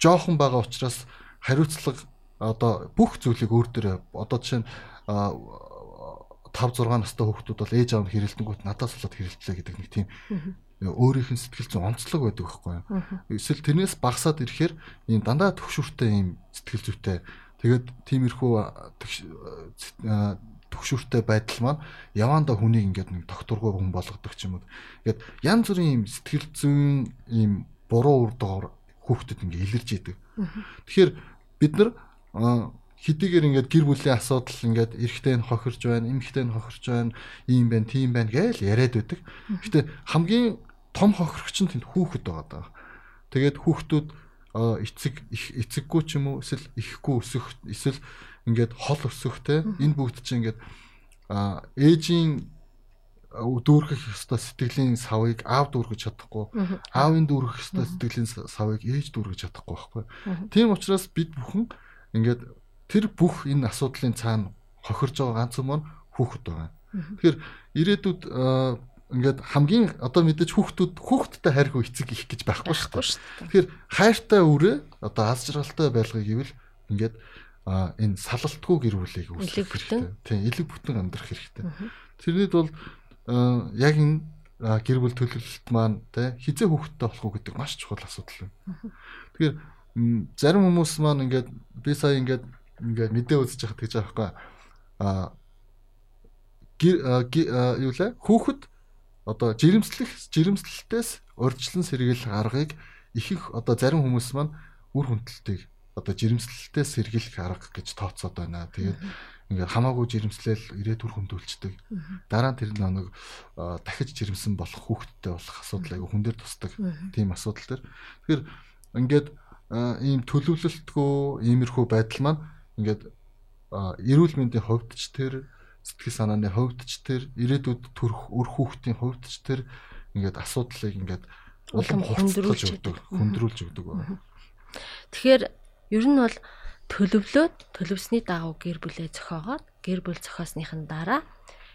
[SPEAKER 3] жоохон байгаа учраас хариуцлага одоо бүх зүйлийг өөр дөрөө одоо жишээ нь 5 6 настай хүүхдүүд бол ээж аав нь хэрэлдэнгүүт надаас болоод хэрэлдлээ гэдэг нэг тийм өөрийнх нь сэтгэл зүйн онцлог байдаг байхгүй юу. Эсвэл тэрнээс багасаад ирэхээр ийм дандаа төвшөртэй ийм сэтгэл зүйтэй тэгээд тиймэрхүү төгшөртэй байдал маань явандаа хүнийг ингээд нэг докторгүй хүн болгодог ч юм уу. Ингээд янз бүрийн юм сэтгэл зүйн ийм буруу үр дагавар хүүхдэд ингээд илэрж идэг. Тэгэхээр бид нар хэдийгээр ингээд гэр бүлийн асуудал ингээд эрэгтэй нь хохирж байна, эмэгтэй нь хохирж байна, ийм байна, тийм байна гээл яриад байдаг. Гэтэ хамгийн том хохирогч нь тэнд хүүхэд байгаа даа. Тэгээд хүүхдүүд эцэг эцэггүй ч юм уу? Эсвэл ихгүй өсөх эсвэл ингээд хол өсөхтэй энэ бүгд чинь ингээд ээжийн дүүргэх ёстой сэтгэлийн савыг аав дүүргэж чадахгүй. Аавын дүүргэх ёстой сэтгэлийн савыг ээж дүүргэж чадахгүй байхгүй. Тийм учраас бид бүхэн ингээд тэр бүх энэ асуудлын цаана хохирж байгаа ганц юм нь хүүхэд байгаа. Тэгэхээр ирээдүйд ингээд хамгийн одоо мэдээж хүүхдүүд хүүхдтэй хайрхуу эцэг их гэж байхгүй шүү дээ. Тэгэхээр хайртай үрээ одоо аз жаргалтай байлгыг ивэл ингээд энэ салалтгүй гэр бүлийг
[SPEAKER 1] үүсгэх хэрэгтэй.
[SPEAKER 3] Тийм, элэг бүтэн амьдрах хэрэгтэй. Тэрнийд бол яг энэ гэр бүл төлөвлөлт маань те хизээ хүүхдтэй болох уу гэдэг маш чухал асуудал байна. Тэгэхээр зарим хүмүүс маань ингээд би сая ингээд ингээд мэдээ үзэж байхад гэж аахгүй а юу лээ хүүхэд одоо жирэмслэх жирэмслэлтээс урьдчилан сэргийл аргыг ихэнх одоо зарим хүмүүс маань үр хүндэлтийг одоо жирэмслэлтээс сэргийлэх арга гэж тооцоод байна. Тэгээд ингээд хамаагүй жирэмслэл ирээд үр хүндүүлцдэг. Дараа нь тэр нэг дахиж жирэмсэн болох хүүхэдтэй болох асуудал айгу хүн дээр тусдаг. Тийм асуудал төр. Тэгэхээр ингээд ийм төлөвлөлтгүй иймэрхүү байдал маань ингээд эрүүл мэндийн хувьд ч тэр сэтгэл санааны хувьд ч тэр ирээдүйд төрөх өр хүүхдийн хувьд ч тэр ингээд асуудлыг ингээд
[SPEAKER 1] улам хөндрүүлж
[SPEAKER 3] өгдөг хөндрүүлж өгдөг байна.
[SPEAKER 1] Тэгэхээр ер нь бол төлөвлөөд төлөвсний дагуу гэр бүлээ зохиогоод гэр бүл зохиосныхын дараа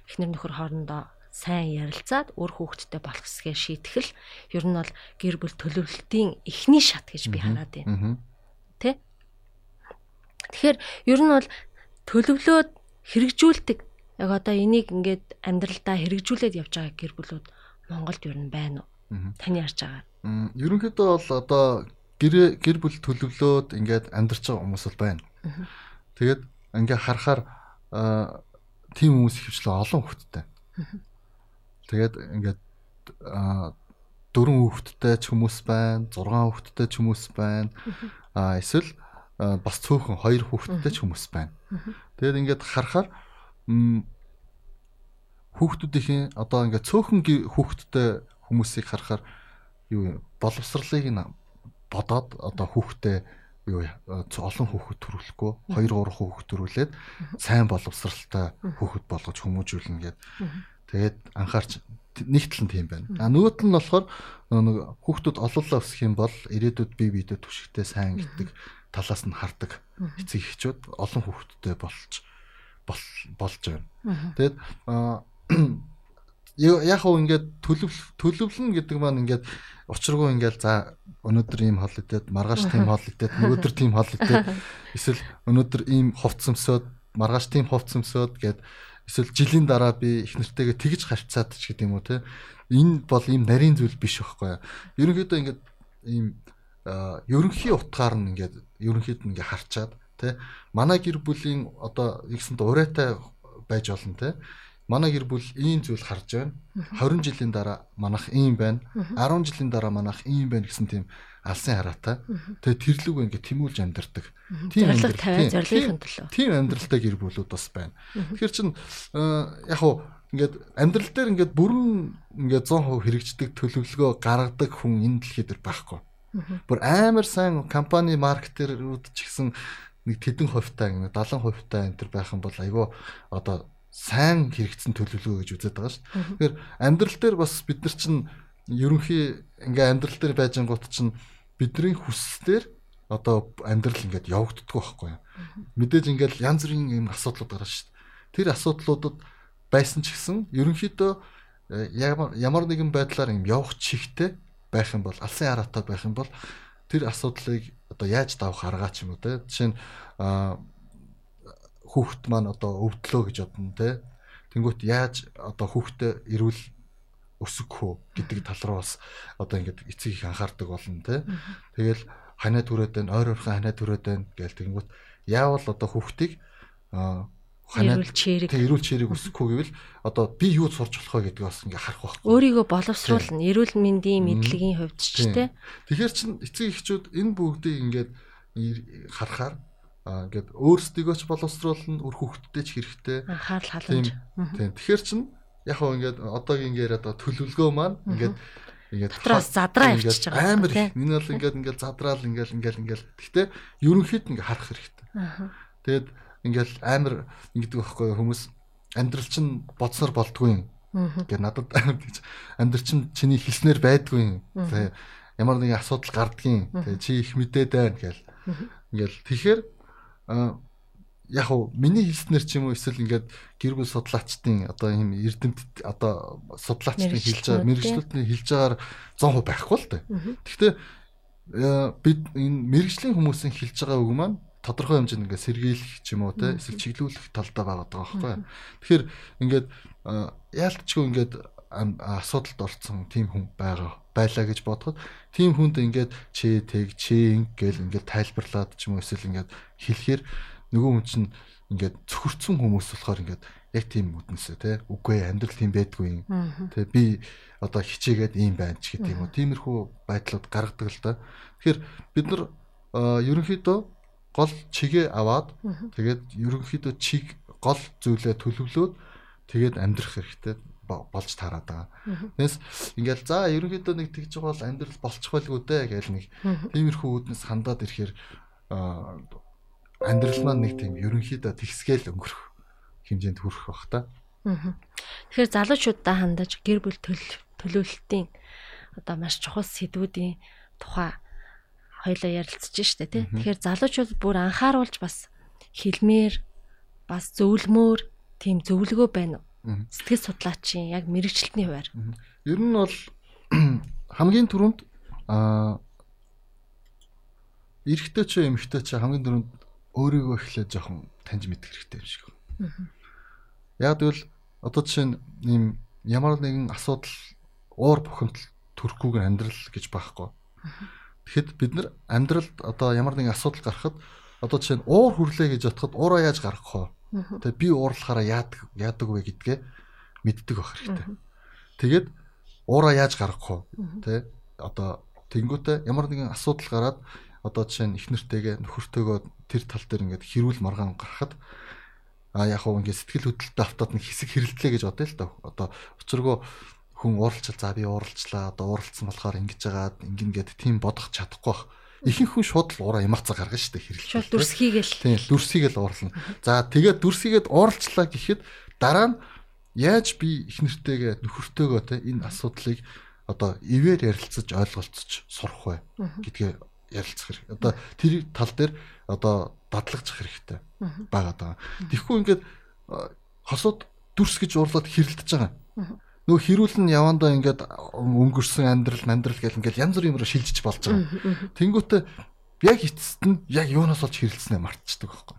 [SPEAKER 1] эхнэр нөхөр хоорондоо сайн ярилцаад өр хүүхэдтэй болох хэсгээ шийтгэл ер нь бол гэр бүл төлөвлөлтийн эхний шат гэж би хараад байна. Тэ? Тэгэхээр ер нь бол төлөвлөөд хэрэгжүүлдэг яг одоо энийг ингээд амьдралдаа хэрэгжүүлээд явж байгаа гэр бүлүүд Монголд ер нь байна уу? Таны харж байгаа.
[SPEAKER 3] Ерөнхийдөө бол одоо гэр гэр бүл төлөвлөөд ингээд амьдарч байгаа хүмүүс бол байна. Тэгээд ингээ харахаар тийм хүмүүс ихвчлэн олон хүүхэдтэй. Тэгээд ингээд дөрвөн хүүхэдтэй ч хүмүүс байна, зургаан хүүхэдтэй ч хүмүүс байна. А эсвэл бас цөөхөн хоёр хүүхэдтэй ч хүмүүс байна. Тэгээд ингээд харахаар хүүхдүүдийн одоо ингээд цөөхөн хүүхдтэй хүмүүсийг харахаар юу боловсрлыг нь бодоод одоо хүүхдээ юу олон хүүхэд төрүүлэхгүй 2 3 хүүхэд төрүүлээд сайн боловсралтай хүүхэд болгож хүмүүжүүлнэ гэд. Тэгээд анхаарч нэг тал нь тийм байна. А нөгөөт нь болохоор нэг хүүхдүүд олоолаа өсөх юм бол ирээдүйд бие биедээ түшигтэй сайн гэдэг талаас нь хардаг эцэг эхчүүд олон хүүхэдтэй болж болж байна. Тэгээд яг хөө ингээд төлөв төлөвлөн гэдэг маань ингээд учиргүй ингээд за өнөөдөр ийм хол идээд маргааш тийм хол идээд нөгөөдөр тийм хол идээд эсвэл өнөөдөр ийм хувц өмсөд маргааш тийм хувц өмсөд гэд эсвэл жилийн дараа би их нэртэйгээ тэгж харьцаад ч гэдэг юм уу те. Энэ бол ийм нарийн зүйл биш байхгүй юу? Ерөнхийдөө ингээд ийм ерөнхий утгаар нь ингээд ерөнхийд нь ингээд харчаад те манай гэр бүлийн одоо ихсэнд урайтай байж болно те манай гэр бүл ийм зүйл харж байна. 20 жилийн дараа манах ийм байна. 10 жилийн дараа манах ийм байна гэсэн тийм алсын хараатай. Тэгээ тэрлэг ингээд тэмүүлж амьдардаг.
[SPEAKER 1] Тийм амьдрал тавиа зорилгын төлөө.
[SPEAKER 3] Тийм амьдралтай гэр бүлүүд бас байна. Тэгэхээр чин яг уу ингээд амьдрал дээр ингээд бүрэн ингээд 100% хэрэгждэг төлөвлөгөө гаргадаг хүн энэ дэлхийд байхгүй. Бүр амар сайн компани маркетэрүүд ч гэсэн нэг тэдэн хувьтай 70 хувьтай энэ төр байх юм бол айгүй одоо сайн хэрэгцсэн төлөвлөгөө гэж үздэг байгаа шүү. Тэгэхээр амьдрал дээр бас бид нар чинь ерөнхий ингээ амьдрал дээр байж ангууд чинь бидний хүслээр одоо амьдрал ингээд явагддаг байхгүй юу. Мэдээж ингээл янз бүрийн юм асуудлууд гарна шүү дээ. Тэр асуудлуудад байсан ч гэсэн ерөнхийдөө э, ямар нэгэн байдлаар юм явах чихтэй байх юм бол алсын хараатай байх юм бол тэр асуудлыг одоо яаж давах аргаа ч юм уу те жишээ нь хүүхэд маань одоо өвдлөө гэж бодно те. Тэнгүүт яаж одоо хүүхдээ эрүүл өсгөх үү гэдэг тал руу бас одоо ингээд эцэг их анхаардаг болно те. Тэгэл ханаа түрээд байна, ойр ойрхон ханаа түрээд байна гээл тэнгүүт яавал одоо хүүхдийг
[SPEAKER 1] ханаа чирэг
[SPEAKER 3] эрүүл чирэг өсөхгүй гэвэл одоо би юу сурч болох вэ гэдгийг бас ингээ харах байхгүй.
[SPEAKER 1] Өөрийгөө боловсруулна. Эрүүл мэндийн мэдлэгийн хувьд ч те.
[SPEAKER 3] Тэгэхээр чин эцэг эхчүүд энэ бүгдийг ингээд харахаар Аа ингээд өөрсдийгөө ч боловсруулна, үр хүүхдтэй ч хэрэгтэй.
[SPEAKER 1] Анхаарал халамж.
[SPEAKER 3] Тийм. Тэгэхээр чин яг хөө ингээд одоогийн ингээд одоо төлөвлөгөө маань ингээд
[SPEAKER 1] ингээд дотроос задраа явчихж
[SPEAKER 3] байгаа. Амар их. Энэ бол ингээд ингээд задраал ингээд ингээд ингээд. Гэхдээ ерөнхийд ингээд харах хэрэгтэй. Тэгээд ингээд амар ингэдэг байхгүй хүмүүс амьдрал чинь бодсоор болдгүй юм. Ингээд надад амьдрал чинь чиний хэлснээр байдгүй юм. Тэгээ ямар нэгэн асуудал гардгийн. Тэгээ чи их мэдээд байна гэл. Ингээл тэгэхээр яг уу миний хэлснээр ч юм уу эсвэл ингээд гэр бүл судлаачдын одоо ийм эрдэмт одоо судлаачдын хэлж байгаа мэрэгчлүүдний хэлж байгаагаар 100% байхгүй л дээ. Гэхдээ бид энэ мэрэгжлийн хүмүүсийн хэлж байгаа үг маань тодорхой хэмжээнд ингээд сэргийлэх ч юм уу те эсвэл чиглүүлэх талдаа байгаа байхгүй. Тэгэхээр ингээд яалтчгүй ингээд асуудалд орцсон тийм хүн байгаа байлаа гэж бодоход тийм хүнд ингээд чи тэг чи ингээл ингээд тайлбарлаад ч юм уу эсвэл ингээд хэлэхээр нөгөө хүн чинь ингээд цөхөрцөн хүмүүс болохоор ингээд яг тийм үднэсээ те үгүй амьдрал тийм байдгүй юм. Те би одоо хичээгээд ийм байна ч гэдэг юм уу. Тиймэрхүү байдлууд гаргадаг л да тэгэхээр бид нар ерөнхийдөө гол чигээ аваад тэгээд ерөнхийдөө чиг гол зүйлээ төлөвлөөд тэгээд амьдрах хэрэгтэй болж таарад байгаа. Тэгээс ингээл за ерөнхийдөө нэг тэгж байгаа бол амьдрал болчих байлгүй дээ гэж нэг тиймэрхүү үднэс хандаад ирэхээр амьдрал маань нэг тийм ерөнхийдөө тэгсгээл өнгөрөх хэмжээнд хүрэх бах та.
[SPEAKER 1] Тэгэхээр залуучуудаа хандаж гэр бүл төлөвлөлтийн одоо маш чухал сэдвүүдийн тухай хоёлаа ярилцж штэ тий. Тэгэхээр залуучууд бүр анхааруулж бас хэлмээр бас зөвлөмөр тийм зөвлөгөө байна уу? Сэтгэл судлаачийн яг мэрэгчлэлтний хуваар.
[SPEAKER 3] Ер нь бол хамгийн түрүүнд аа эрэгтэй ч эмэгтэй ч хамгийн түрүүнд өөрийгөө эхлээд жоохон таньж мэдэх хэрэгтэй юм шиг байна. Яг тэгвэл одоо жишээ нь ийм ямар нэгэн асуудал уур бухимдал төрөхгүйгээр амьдрал гэж байхгүй. Тэгэхэд бид нар амьдралд одоо ямар нэгэн асуудал гарахад одоо жишээ нь уур хүрлээ гэж бодоход уураа яаж гаргах вэ? Тэгээ би уурлахаараа яадаг яадаг вэ гэдгээ мэддэг байх хэрэгтэй. Тэгээд уураа яаж гаргах вэ? Тэ одоо тэнгуүтэ ямар нэгэн асуудал гараад одоо жишээ нь их нэртэйгээ нөхөртөөгөө тэр тал дээр ингээд хэрүүл маргаан гарахад а яг хөө ингээд сэтгэл хөдлөлтөд автаад нэг хэсэг хэрэлдлээ гэж бодъё л доо. Одоо учиргоо хүн ууралчил за би ууралчлаа одоо ууралцсан болохоор ингэж жагаад ингэн гэд тийм бодох чадахгүй бах. Ихэнх хүн шууд л ураа ямаацаа гаргана шүү дээ хэрэлж.
[SPEAKER 1] Шууд дүрсхийгэл.
[SPEAKER 3] Тийм дүрсхийгэл уурлана. За тэгээд дүрсхийгээд ууралчлаа гэхэд дараа нь яаж би их нэртэйгээ нөхөртөөгөө те энэ асуудлыг одоо ивэр ярилцаж ойлголцож сурах вэ гэдгээ ярилцах хэрэг. Одоо тэр тал дээр одоо дадлагжих хэрэгтэй байгаа. Тэгэхгүй ингээд хосууд дүрс гэж уурлаад хэрэлдэж байгаа. Нөгөө хэрүүлэн явандаа ингээд өнгөрсөн амьдрал амьдрал гэл ингээд янз бүрийн юмроо шилжиж болж байгаа. Тэнгүүтээ яг эцэст нь яг юунаас олж хэрэлдснээ мартчихдаг байхгүй.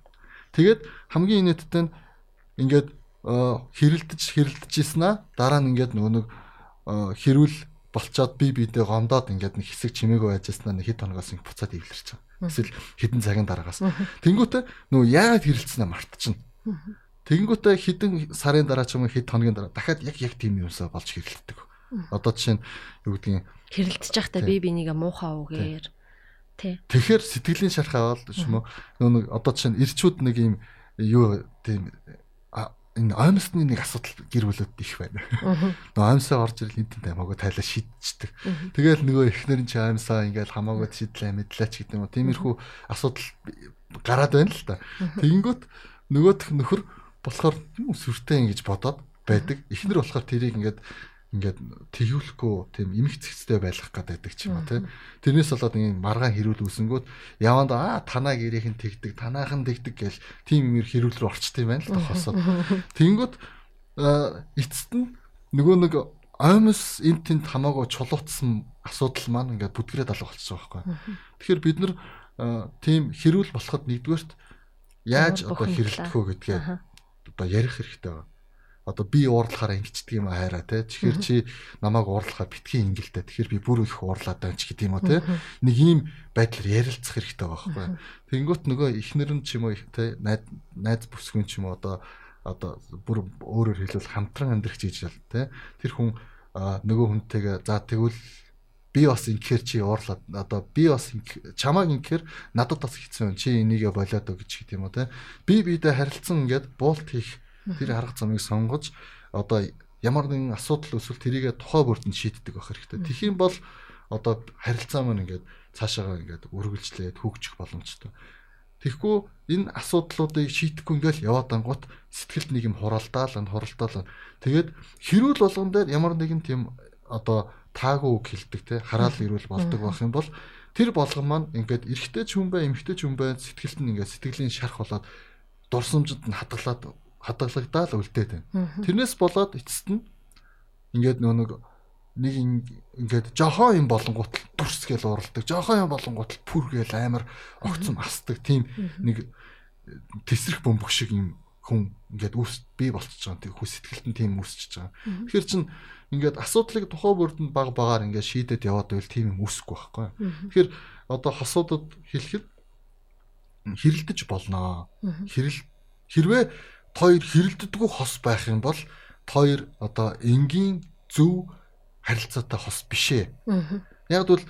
[SPEAKER 3] Тэгээд хамгийн инээдтэй нь ингээд хэрэлдэж хэрэлдэж ийснаа дараа нь ингээд нөгөө нэг хэрүүл болцоод би бидээ гомдоод ингээд нэг хэсэг чимээгүй байжснаа нэг хэд хоногоос ингэ буцаад ивлэрч байгаа. Эсвэл хэдэн цагийн дараагаас. Тэнгүүтээ нөгөө яагаад хэрэлцснээ мартчихна. Тэнгүүтээ хэдэн сарын дараа ч юм уу хэд хоногийн дараа дахиад яг яг тийм юмсаа болж хэрэлддэг. Одоо жишээ нь юу гэдгийг
[SPEAKER 1] хэрэлдэж байхдаа би бинийгээ муухай үгээр тий.
[SPEAKER 3] Тэгэхээр сэтгэлийн шархаа бол ч юм уу нөгөө одоо жишээ нь ирчүүд нэг юм юу тийм энэ аимсны нэг асуудал гэр бүлүүд их байна. Нөгөө аимсаа орж ирэл хинтэн хамаагүй тайлаа шийдчихдэг. Тэгэл нөгөө эхнэр нь ч аимсаа ингээл хамаагүй шийдлээ мэдлээч гэдэг юм уу. Тиймэрхүү асуудал гараад байна л та. Тэгэнгүүт нөгөөх нөхөр болохоор сүртэй ингэж бодоод байдаг. Эхнэр болохоор тэрийг ингээд ингээд тэгүүлэхгүй тийм эмх цэгцтэй байх гэдэг ч юм уу тийм тэрнээс болоод ингэ маргаан хэрүүл үүсэнгүүт яванд аа танаа гэрийнхэн тэгдэг танаахан тэгдэг гэл тийм юмэр хэрүүл рүү орчт юм байна л тохосоо тэнгүүт эцэст нь нөгөө нэг оймос эн тэнд хамаагүй чулуутсан асуудал маань ингээд бүдгрээд алга болчихсон байхгүй. Тэгэхээр бид нар тийм хэрүүл болоход нэгдүгээрт яаж одоо хэрэлдэх вэ гэдгээ одоо ярих хэрэгтэй байна одоо би уурлахаараа ингэчдэг юм хайраа те. Тэгэхээр чи намайг уурлахаар битгий ингэлтэй. Тэгэхээр би бүр их уурлаад байна ч гэдэг юм уу те. Нэг ийм байдлаар ярилцах хэрэгтэй байгаа байхгүй. Тэнгүүт нөгөө ихнэр нь ч юм уу те найз найз бүсгүн ч юм уу одоо одоо бүр өөрөөр хэлбэл хамтран амьдрах гэж л те. Тэр хүн нөгөө хүнтэйгээ за тэгвэл би бас инхээр чи уурлаад одоо би бас чамааг инхээр надад бас хэцүү чи энийгээ болоод өг гэж гэдэг юм уу те. Би бидээ харилцсан ингээд буулт хийх Тэр арга замыг сонгож одоо ямар нэгэн асуудал эсвэл тэрийгэ тухай бүрдэнд шийддэг байх хэрэгтэй. Юм бол одоо харилцаа маань ингээд цаашаагаа ингээд үргэлжлээд хөгжих боломжтой. Тэгэхгүй энэ асуудлуудыг шийдэхгүй ингээл яваад ангууд сэтгэлд нэг юм хуралдаал, хуралдаал. Тэгээд хэрүүл болгон дээр ямар нэгэн тийм одоо таагүй үг хэлдэг те хараал ирүүл болдог байх юм бол тэр болгон маань ингээд эрэгтэй ч хүн бай, эмэгтэй ч хүн бай сэтгэлд нь ингээд сэтгэлийн шарх болоод дурсамжид нь хадгалаад хадгалагдаад үлдээд байна. Тэрнээс болоод эцэст нь ингээд нөө нэг нэг ингээд жохон юм болонгууд л дүрс гэл уралдаг. Жохон юм болонгууд л пүр гэл амар огцом асдаг. Тийм нэг тесрэх бөмбөг шиг юм хүн ингээд үс бий болчихж байгаа. Тэг хүс сэтгэлд нь тийм үсчихэж байгаа. Тэгэхээр чин ингээд асуудлыг тухай бүрдэнд баг багаар ингээд шийдэд яваад байвал тийм юм үсэхгүй байхгүй. Тэгэхээр одоо хосуудад хэлэхэд хэрэлдэж болноо. Хэрэл хэрвээ тоор хэрэлддэггүй хос байх юм бол тоор одоо энгийн зөв харилцаатай хос бишээ. Яг бол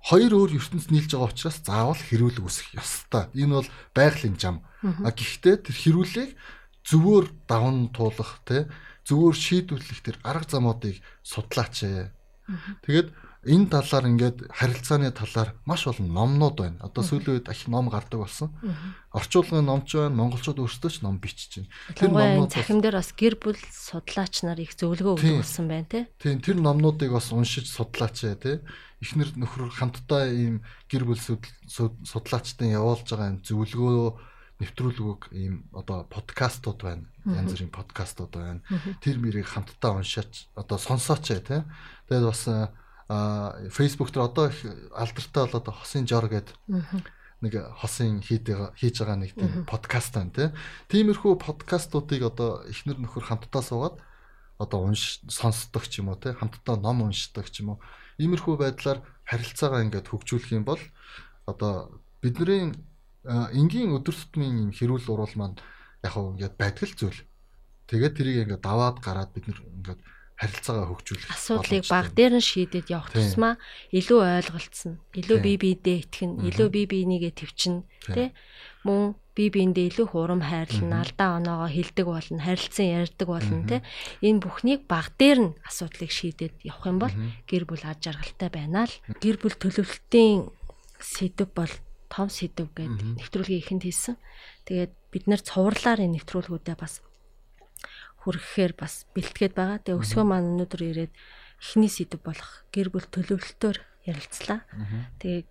[SPEAKER 3] хоёр өөр ертөнц нийлж байгаа учраас заавал хэрүүл үүсэх ёстой. Энэ бол байгалийн зам. Гэхдээ тэр хэрүүлийг зөвөр даван туулах те зөвөр шийдвэрлэх тэр арга замуудыг судлаач. Тэгээд энэ талаар ингээд харилцааны талаар маш олон номнууд байна. Одоо сүүлийн үед их ном гардаг болсон. Орчуулгын номч байна, монголчууд өөрсдөө ч ном бичиж байна.
[SPEAKER 1] Тэр номнууд захим дээр бас гэр бүл судлаач нар их зөвлөгөө өгдөг болсон байна тий.
[SPEAKER 3] Тийм, тэр номнуудыг бас уншиж судлаач тий. Эхнэр нөхөр хамтдаа ийм гэр бүл судлаачтай явуулж байгаа юм зөвлөгөө нэвтрүүлгүүг ийм одоо подкастууд байна. Янз бүрийн подкастууд байна. Тэр мэрийг хамтдаа уншаач одоо сонсооч тий. Тэгээд бас а Facebook дээр одоо их алдартай болоод хосын жор гэдэг нэг хосын хийж байгаа нэг тийм подкаст байна тий. Тиймэрхүү подкастуудыг одоо эхнэр нөхөр хамтдаа суугаад одоо унш сонсдог ч юм уу тий хамтдаа ном уншдаг ч юм уу. Иймэрхүү байдлаар харилцаагаа ингээд хөгжүүлэх юм бол одоо бидний энгийн өдөр тутмын хэрүүл урал маань яг хөө ингээд байдаг л зүйл. Тэгээд тэрийг ингээд даваад гараад бид нэр ингээд харилцаагаа хөгжүүлэх
[SPEAKER 1] асуудлыг баг дээр нь шийдээд явах тусмаа илүү ойлголцсон. Илүү бие биедээ итгэн, илүү бие бинийгээ төвчин, тэ? Мөн бие биендээ илүү хурам хайрлана, алдаа оноогоо хилдэг болно, харилцан ярьдаг болно, тэ? Энэ бүхнийг баг дээр нь асуудлыг шийдээд явах юм бол гэр бүл аж аргалтай байна л. Гэр бүл төлөвлөлтийн сэдв бол том сэдв гэдэг нэвтрүүлгийн ихэнд хэлсэн. Тэгээд бид нэр цувралаар энэ нэвтрүүлгүүдэд бас хүргэхээр бас бэлтгээд байгаа. Тэгээ өсгөө маань өнөөдөр ирээд эхний сэдв болох гэр бүл төлөвлөлтөөр ярилцлаа. Тэгээ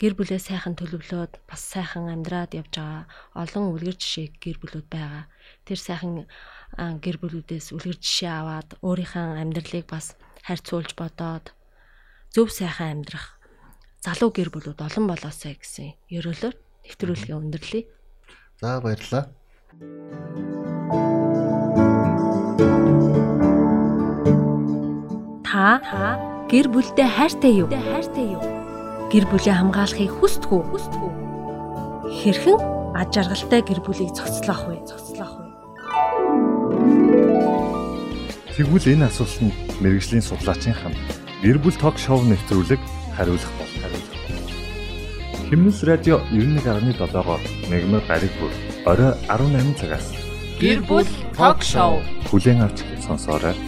[SPEAKER 1] гэр бүлээ сайхан төлөвлөөд бас сайхан амьдраад явж байгаа олон үлгэр жишээ гэр бүлүүд байгаа. Тэр сайхан гэр бүлүүдээс үлгэр жишээ аваад өөрийнхөө амьдралыг бас харьцуулж бодоод зөв сайхан амьдрах залуу гэр бүлүүд олон болоосай гэсэн ерөөлөөр нэвтрүүлгээ өндөрлөе.
[SPEAKER 3] За баярлалаа.
[SPEAKER 1] Та гэр бүлдээ хайртай юу? Хайртай юу? Гэр бүлээ хамгаалахыг хүсдэг үү? Хүсдэг үү? Хэрхэн аж аргалтай гэр бүлийг зохицлоох вэ? Зохицлоох вэ?
[SPEAKER 2] Тэгвэл энэ асуултанд мэрэгжлийн судлаачийн хам гэр бүл ток шоу нэвтрүүлэг хариулах бол хариулах. Химнэс радио 91.7-оор мегмар гариг бүр орой 18 цагаас
[SPEAKER 1] гэр бүл ток шоу
[SPEAKER 2] хүлээн авч сонсоорой.